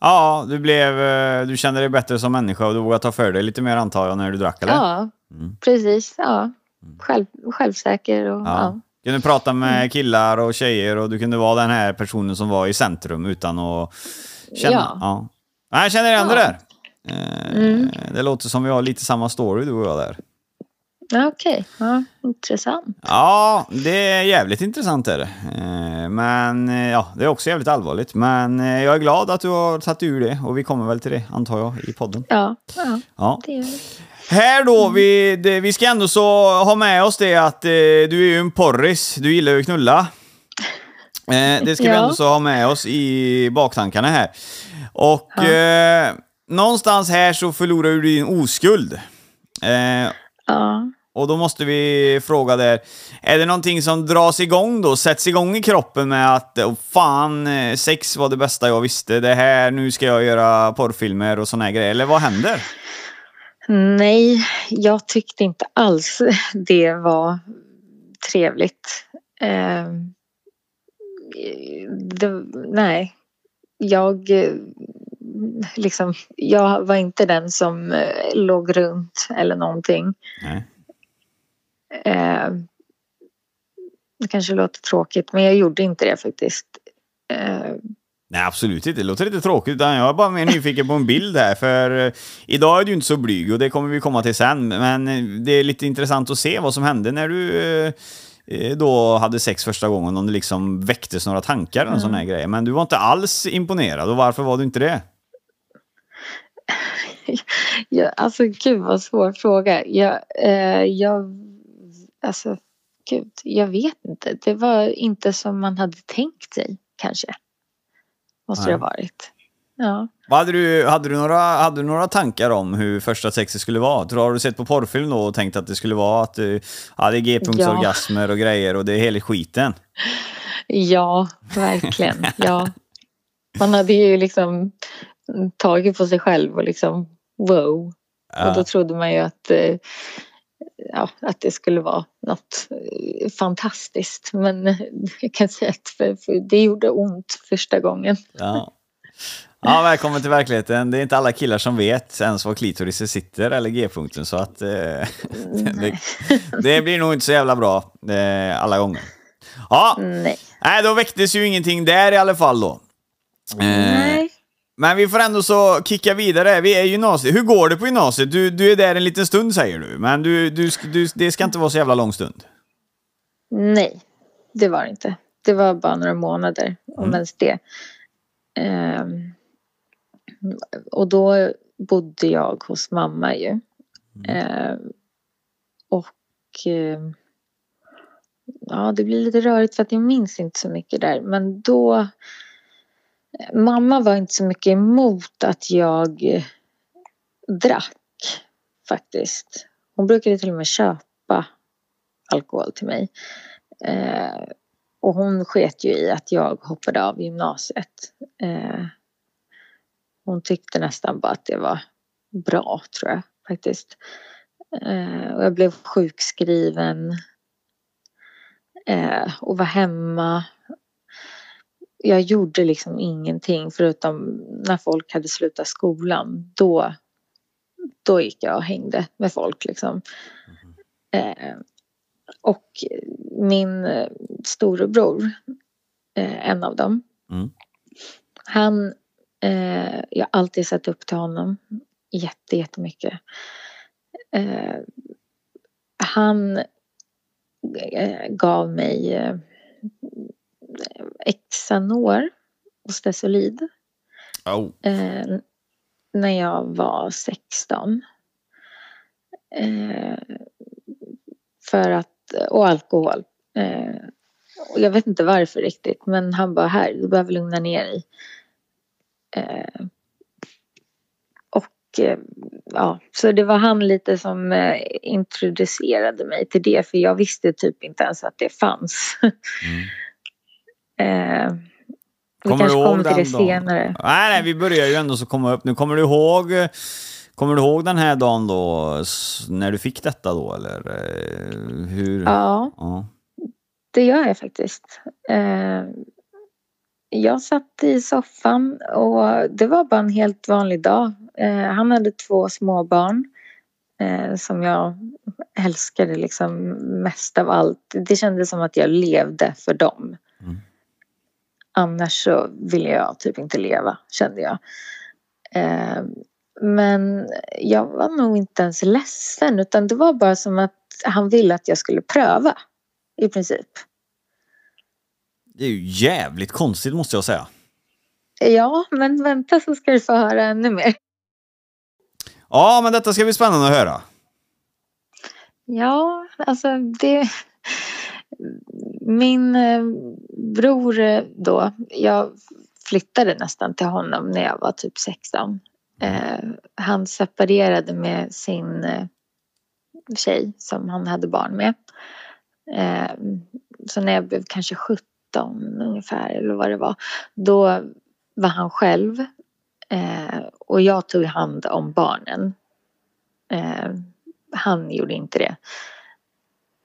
Ja, du, blev, eh, du kände dig bättre som människa och du vågade ta för dig lite mer antar jag när du drack eller? Ja, Mm. precis. Ja. Själv, självsäker och Ja. ja. Kunde prata med killar och tjejer och du kunde vara den här personen som var i centrum utan att känna... Ja. Ja. Nej, jag känner igen det Ja. där. Eh, Mm. Det låter som vi har lite samma story du och jag där. Okej, ja, intressant. Ja, det är jävligt intressant är det. Eh, Men eh, ja, det är också jävligt allvarligt. Men eh, jag är glad att du har tagit ur det och vi kommer väl till det antar jag i podden. Ja, ja Ja. det är Här då, vi, det, vi ska ändå så ha med oss det att eh, du är ju en porris, du gillar ju att knulla. Eh, det ska vi Ja. ändå så ha med oss i baktankarna här. Och Ja. eh, någonstans här så förlorar du din oskuld. Eh, Ja. och då måste vi fråga där, är det någonting som dras igång då, sätts igång i kroppen med att oh, fan, eh, sex var det bästa jag visste, det här, nu ska jag göra porrfilmer och såna här grejer, eller vad händer? Nej, jag tyckte inte alls det var trevligt. Eh, det, nej, jag liksom, jag var inte den som eh, låg runt eller någonting. Nej. Eh, det kanske låter tråkigt men jag gjorde inte det faktiskt. Eh, Nej, absolut inte. Det låter lite tråkigt. Utan jag är bara mer nyfiken på en bild här. För eh, idag är du inte så blyg och det kommer vi komma till sen. Men eh, det är lite intressant att se vad som hände när du då hade sex första gången. Om det liksom väcktes några tankar eller mm. sån här grej. Men du var inte alls imponerad. Och varför var du inte det? Ja, alltså gud vad svår fråga. Jag, eh, jag, alltså gud, jag vet inte. Det var inte som man hade tänkt sig kanske. Måste Nej. det ha varit. Ja. Vad Hade du, hade, du några, hade du några tankar om hur första sexet skulle vara? Tror, har du sett på porrfilm då och tänkt att det skulle vara att du hade g-punktsorgasmer och grejer och det är hela skiten? Ja, verkligen. Ja. Man hade ju liksom tagit på sig själv och liksom wow. Och då trodde man ju att, eh, ja, att det skulle vara något eh, fantastiskt. Men jag kan säga att det gjorde ont första gången. Ja. Ja, välkommen till verkligheten. Det är inte alla killar som vet ens var klitorisen sitter eller g-punkten så att eh, det, det blir nog inte så jävla bra eh, alla gånger. Ja, Nej. nej, då väcktes ju ingenting där i alla fall då. Eh, Nej. Men vi får ändå så kicka vidare. Vi är gymnasiet. Hur går det på gymnasiet? Du, du är där en liten stund säger du, men du, du, du, det ska inte vara så jävla lång stund. Nej, det var det inte. Det var bara några månader, om Mm. ens det. Ehm, och då bodde jag hos mamma ju. Ehm, och ehm, ja, det blir lite rörigt för att jag minns inte så mycket där. Men då... Mamma var inte så mycket emot att jag eh, drack faktiskt. Hon brukade till och med köpa alkohol till mig. Eh, och hon sket ju i att jag hoppade av gymnasiet. Eh, hon tyckte nästan bara att det var bra tror jag faktiskt. Eh, och jag blev sjukskriven. Eh, och var hemma. Jag gjorde liksom ingenting förutom när folk hade slutat skolan. Då, då gick jag och hängde med folk liksom. Eh, och min storebror, eh, en av dem. Mm. Han, eh, jag har alltid sett upp till honom jätte, jättemycket. Eh, han eh, gav mig eh, Xanor och Stesolid Oh. eh, när jag var 16. Eh, för att, och alkohol. Eh, och jag vet inte varför riktigt men han bara här, du behöver lugna ner dig. Eh, och eh, ja, så det var han lite som eh, introducerade mig till det för jag visste typ inte ens att det fanns. eh, vi Kommer kanske kommer till det dagen? senare. Nej, nej, vi börjar ju ändå så komma upp nu. Kommer du ihåg Kommer du ihåg den här dagen då, när du fick detta då, eller eh, hur? Ja. Ja. Det gör jag faktiskt. Jag satt i soffan och det var bara en helt vanlig dag. Eh, han hade två små barn eh, som jag älskade liksom mest av allt. Det kändes som att jag levde för dem. Mm. Annars så ville jag typ inte leva, kände jag. Eh, men jag var nog inte ens ledsen utan det var bara som att han ville att jag skulle pröva. I princip. Det är ju jävligt konstigt måste jag säga. Ja, men vänta så ska du få höra ännu mer. Ja, men detta ska bli spännande att höra. Ja, alltså det... Min eh, bror eh, då, jag flyttade nästan till honom när jag var typ 16. Eh, han separerade med sin eh, tjej som han hade barn med. Så när jag blev kanske 17 ungefär eller vad det var, då var han själv eh, och jag tog hand om barnen. Eh, han gjorde inte det.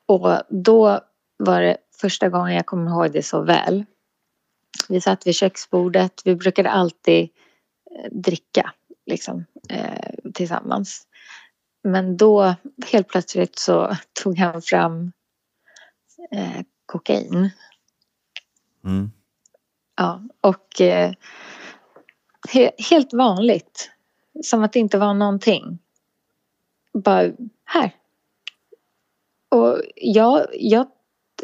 Och då var det första gången jag kommer ihåg det så väl. Vi satt vid köksbordet. Vi brukade alltid eh, dricka liksom, eh, tillsammans. Men då helt plötsligt så tog han fram eh, kokain. Mm. Ja, och eh, he, helt vanligt. Som att det inte var någonting. Bara här. Och jag, jag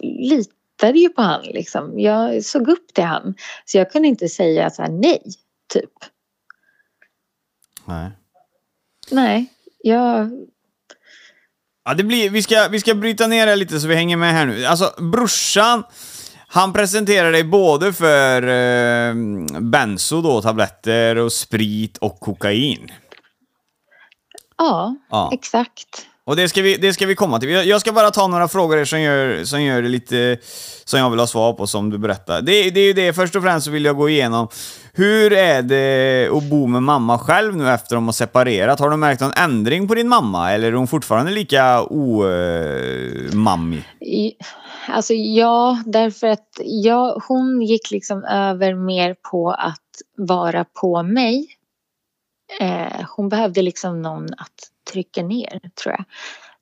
litade ju på han liksom. Jag såg upp till han. Så jag kunde inte säga så här nej, typ. Nej. Nej, jag... Ja, det blir, vi, ska, vi ska bryta ner det lite så vi hänger med här nu. Alltså, brorsan, Han presenterar dig både för eh, benzo då, tabletter och sprit och kokain. Ja, Ja. exakt. Och det ska, vi, det ska vi komma till. Jag ska bara ta några frågor här som gör, som gör det lite... Som jag vill ha svar på, som du berättar. Det, det är ju det, först och främst så vill jag gå igenom. Hur är det att bo med mamma själv nu efter de har separerat? Har du märkt någon ändring på din mamma? Eller är hon fortfarande lika omammig? I- Alltså ja, därför att jag, hon gick liksom över mer på att vara på mig. Eh, hon behövde liksom någon att trycka ner, tror jag.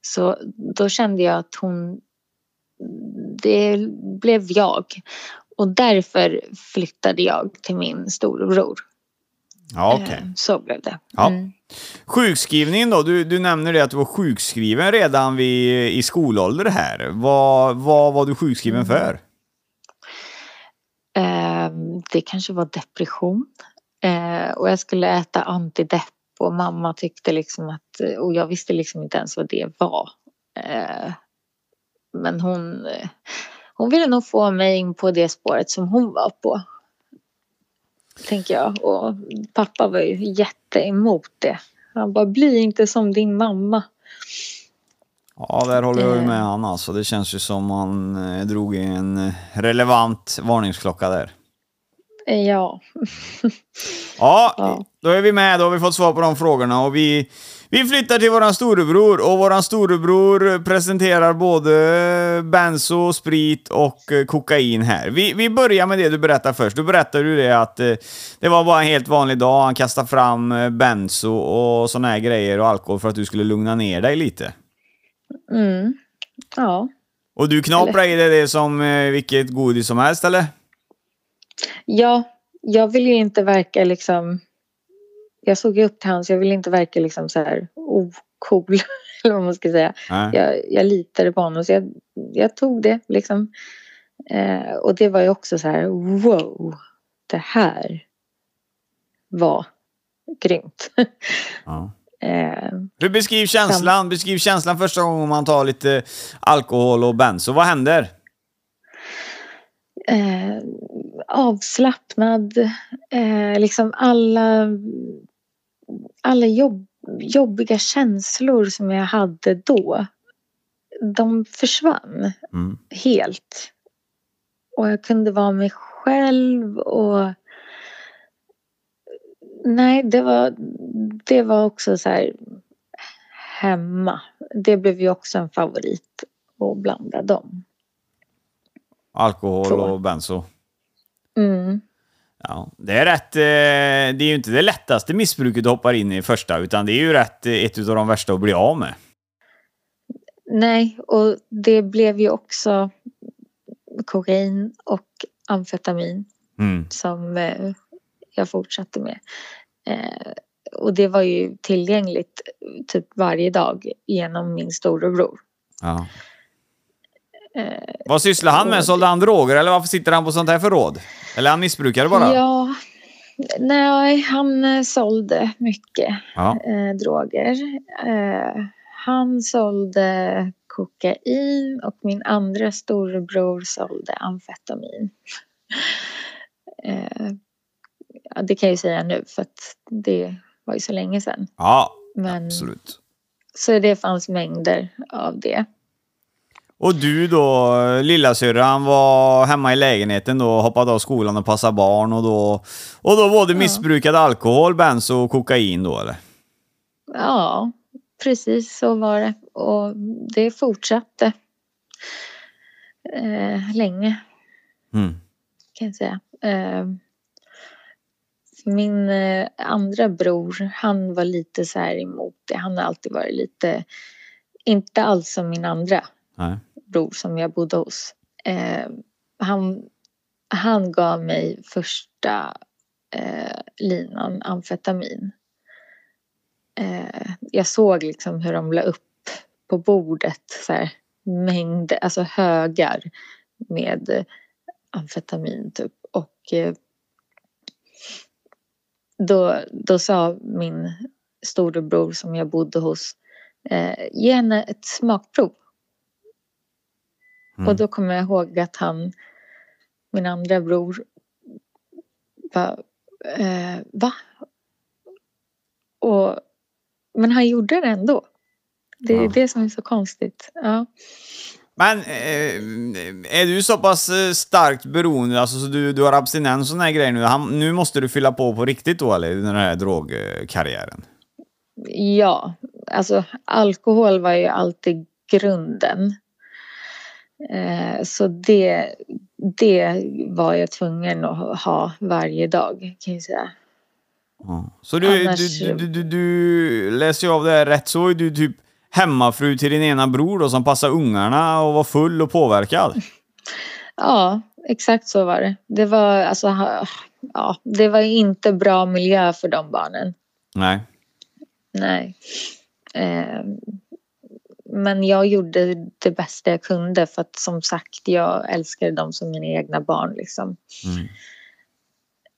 Så då kände jag att hon... Det blev jag. Och därför flyttade jag till min storebror. Ja, okej. Eh, så blev det. Ja. Mm. Sjukskrivningen då? Du, du nämner det att du var sjukskriven redan vid, i skolålder här. Vad, vad var du sjukskriven för? Eh, det kanske var depression. Eh, och jag skulle äta antidepp och mamma tyckte liksom att, och jag visste liksom inte ens vad det var. Eh, men hon, hon ville nog få mig in på det spåret som hon var på. Tänker jag. Och pappa var ju jätteemot det. Han bara, bli inte som din mamma. Ja, där håller jag Eh. med han alltså. Det känns ju som han eh, drog en eh, relevant varningsklocka där. Ja. Ja, Ja. då är vi med. Då har vi fått svar på de frågorna. Och vi, vi flyttar till våran storebror och våran storebror presenterar både benzo, sprit och eh, kokain här. Vi, vi börjar med det du berättar först. Du berättade ju det att eh, det var bara en helt vanlig dag. Han kastade fram eh, benzo och såna här grejer och alkohol för att du skulle lugna ner dig lite. Mm. Ja. Och du knaprar i dig det som vilket godis som helst eller? Ja, jag vill ju inte verka liksom... Jag såg ju upp till han så jag vill inte verka liksom så här ocool. Eller vad man ska säga. Nej. Jag, jag litade på honom så jag, jag tog det liksom. Eh, och det var ju också så här wow. Det här var grymt. Ja. eh, beskriv känslan? Beskriv känslan första gången man tar lite alkohol och benzo. Vad händer? Eh, avslappnad. Eh, liksom alla, alla jobb, jobbiga känslor som jag hade då. De försvann Mm. helt. Och jag kunde vara mig själv och Nej, det var, det var också så här hemma. Det blev ju också en favorit att blanda dem. Alkohol Så. och benzo. Mm. Ja, det är rätt. eh, Det är ju inte det lättaste missbruket du hoppar in i första, utan det är ju rätt eh, ett av de värsta att bli av med. Nej, och det blev ju också kokain och amfetamin Mm. som eh, jag fortsatte med. Och det var ju tillgängligt typ varje dag genom min storebror. Ja. Eh, Vad sysslar han med? Sålde han droger eller varför sitter han på sånt här förråd? Eller han missbrukare bara? Ja, nej, han eh, sålde mycket Ja. eh, droger. Eh, han sålde kokain och min andra storebror sålde amfetamin. eh, ja, det kan jag ju säga nu för att det var ju så länge sedan. ja, Men, absolut. Så det fanns mängder av det. Och du då, lillasyrran var hemma i lägenheten då, hoppade av skolan och passade barn och då, och då både missbrukade alkohol, benzo och kokain då eller? Ja, precis så var det. Och det fortsatte eh, länge. Mm. kan jag säga. Eh, min eh, andra bror, han var lite så här emot det. Han har alltid varit lite, inte alls som min andra Nej bror som jag bodde hos. Eh, han, han gav mig första eh, linan amfetamin. Eh, jag såg liksom hur de la upp på bordet så här, mängder, alltså högar med amfetamin typ. Och eh, då, då sa min storebror som jag bodde hos, eh, ge henne ett smakprov. Mm. Och då kommer jag ihåg att han min andra bror bara, eh, va? Och, men han gjorde det ändå. Det är Ja. det som är så konstigt. Ja. Men eh, är du så pass eh, starkt beroende, alltså så du, du har abstinens och såna här grejer nu, han, nu måste du fylla på på riktigt då eller, den här drogkarriären? Ja, alltså alkohol var ju alltid grunden. Eh, så det, det var jag tvungen att ha varje dag kan jag säga. Ja. Så du, Annars- du, du, du, du läser ju av det här rätt så är du typ hemmafru till din ena bror då som passar ungarna och var full och påverkad? Ja, exakt så var det. Det var alltså, ja, det var inte bra miljö för de barnen. Nej. Nej. Eh, men jag gjorde det bästa jag kunde för att som sagt jag älskade dem som mina egna barn liksom. Mm.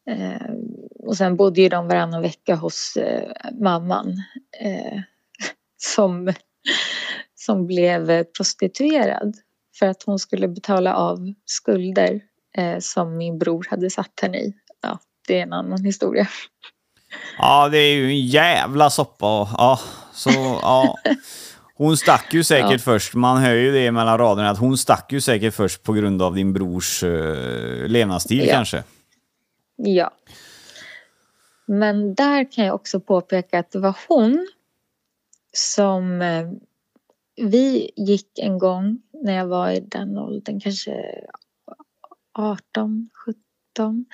Eh, och sen bodde ju de varannan vecka hos eh, mamman eh, som, som blev prostituerad för att hon skulle betala av skulder eh, som min bror hade satt henne i. Ja, det är en annan historia. Ja, det är ju en jävla soppa. Ja, så ja. Hon stack ju säkert Ja. först. Man hör ju det mellan raderna att hon stack ju säkert först på grund av din brors uh, levnadsstil Ja. kanske. Ja. Men där kan jag också påpeka att det var hon som eh, vi gick en gång när jag var i den åldern, kanske 18, 17.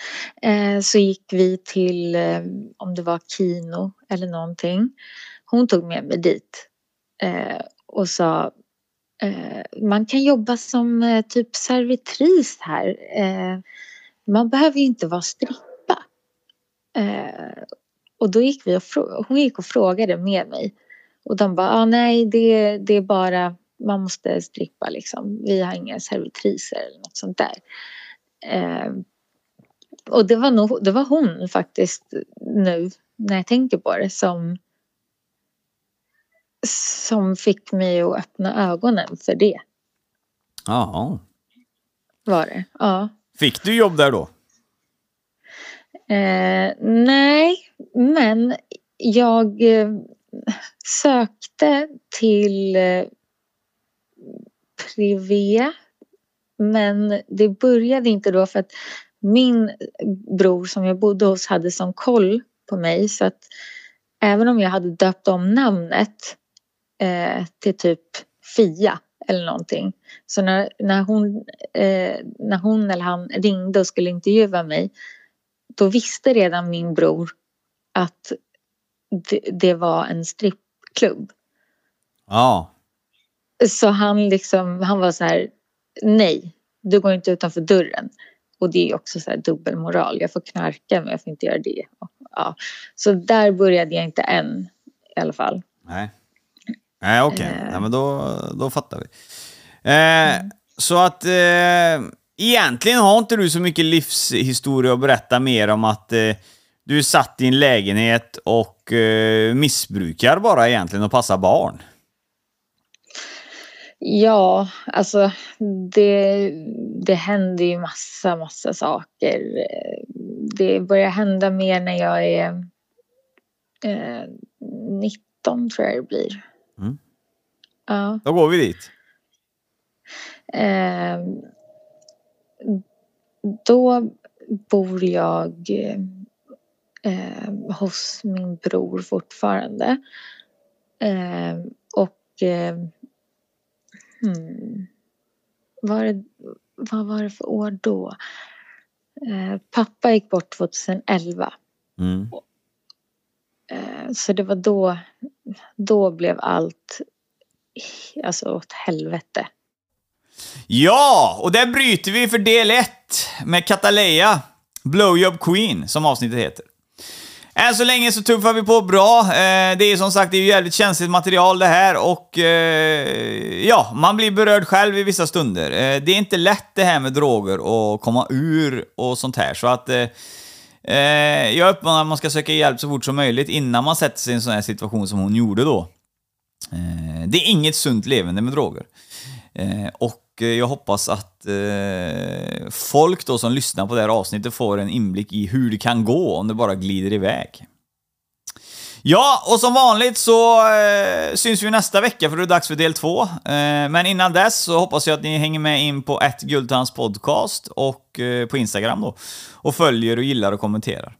Eh, så gick vi till, eh, om det var kino eller någonting. Hon tog med mig dit eh, och sa eh, man kan jobba som eh, typ servitris här. Eh, man behöver ju inte vara strippa. Eh, och då gick vi och hon gick och frågade med mig. Och de bara, ah, nej det, det är bara, man måste strippa liksom. Vi har inga servitriser eller något sånt där. Eh, och det var, nog, det var hon faktiskt nu när jag tänker på det som som fick mig att öppna ögonen för det Jaha. var det. Ja. Fick du jobb där då? Eh, nej, men jag eh, sökte till eh, privé. Men det började inte då för att min bror som jag bodde hos hade sån koll på mig så att även om jag hade döpt om namnet eh, till typ Fia eller någonting. Så när, när, hon, eh, när hon eller han ringde och skulle intervjua mig då visste redan min bror att det, det var en strippklubb. Ja. Så han liksom, han var så här, nej, du går inte utanför dörren. Och det är också så här dubbelmoral. Jag får knarka men jag får inte göra det. Ja. Så där började jag inte än i alla fall. Nej. Nej, okej. Eh. Nej, men då, då fattar vi. Eh, Så att eh, egentligen har inte du så mycket livshistoria att berätta mer om att eh, du satt i en lägenhet och eh, missbrukar bara egentligen och passar barn. Ja, alltså det, det händer ju massa, massa saker. Det börjar hända mer när jag är eh, 19 tror jag det blir. Ja. Då går vi dit. Eh, då bor jag eh, hos min bror fortfarande. Eh, och eh, hmm, var det, vad var det för år då? Eh, pappa gick bort 2011. Mm. Eh, så det var då, då blev allt alltså åt helvete. Ja, och där bryter vi för del 1 med Cataleya. Blowjob Queen, som avsnittet heter. Än så länge så tuffar vi på bra. Eh, det är som sagt det är ju jävligt känsligt material det här och eh, ja, man blir berörd själv i vissa stunder. Eh, det är inte lätt det här med droger och komma ur och sånt här, så att eh, eh jag uppmanar att man ska söka hjälp så fort som möjligt innan man sätter sig i en sån här situation som hon gjorde då. Eh, det är inget sunt levande med droger. Eh, och eh, jag hoppas att eh, folk då som lyssnar på det här avsnittet får en inblick i hur det kan gå om det bara glider iväg. Ja, och som vanligt så eh, syns vi nästa vecka för det är dags för del två. Eh, men innan dess så hoppas jag att ni hänger med in på ett Guldtands podcast och eh, på Instagram då. Och följer och gillar och kommenterar.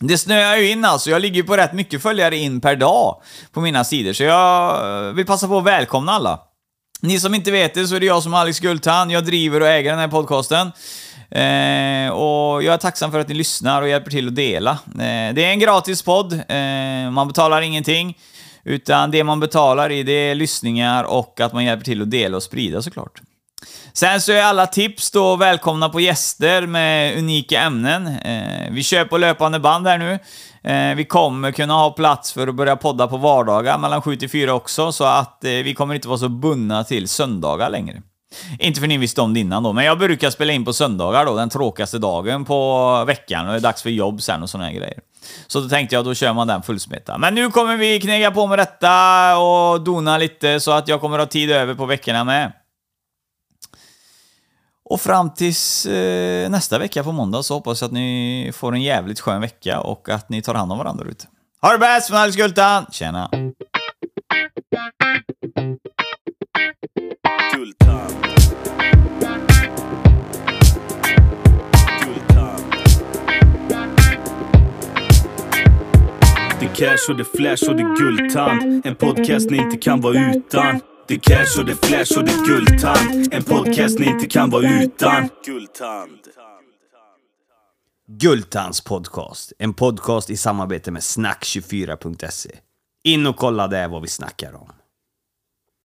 Det snöar ju in alltså, jag ligger på rätt mycket följare in per dag på mina sidor, så jag eh, vill passa på att välkomna alla. Ni som inte vet det så är det jag som är Alex Gultan. jag driver och äger den här podcasten. Eh, och jag är tacksam för att ni lyssnar och hjälper till att dela. Eh, det är en gratis podd, eh, man betalar ingenting. Utan det man betalar i det är lyssningar och att man hjälper till att dela och sprida såklart. Sen så är alla tips då välkomna på gäster med unika ämnen. Eh, vi kör på löpande band här nu. Eh, vi kommer kunna ha plats för att börja podda på vardagar mellan 7 till 4 också, så att eh, vi kommer inte vara så bundna till söndagar längre. Inte för ni visste om det innan då, men jag brukar spela in på söndagar då, den tråkigaste dagen på veckan och det är dags för jobb sen och såna här grejer. Så då tänkte jag, då kör man den fullsmeta. Men nu kommer vi knega på med detta och dona lite så att jag kommer ha tid över på veckorna med. Och fram tills eh, nästa vecka på måndag så hoppas jag att ni får en jävligt skön vecka och att ni tar hand om varandra ute. Ha det bäst från Alex Gultan! Tjena! Guldtand. Guldtand. Det cash och det flash och det guldtand. En podcast ni inte kan vara utan. Det är cash och det är flash och det är guldtand. En podcast ni inte kan vara utan. Guldtand. Guldtands podcast. En podcast i samarbete med snack24.se. In och kolla där vad vi snackar om.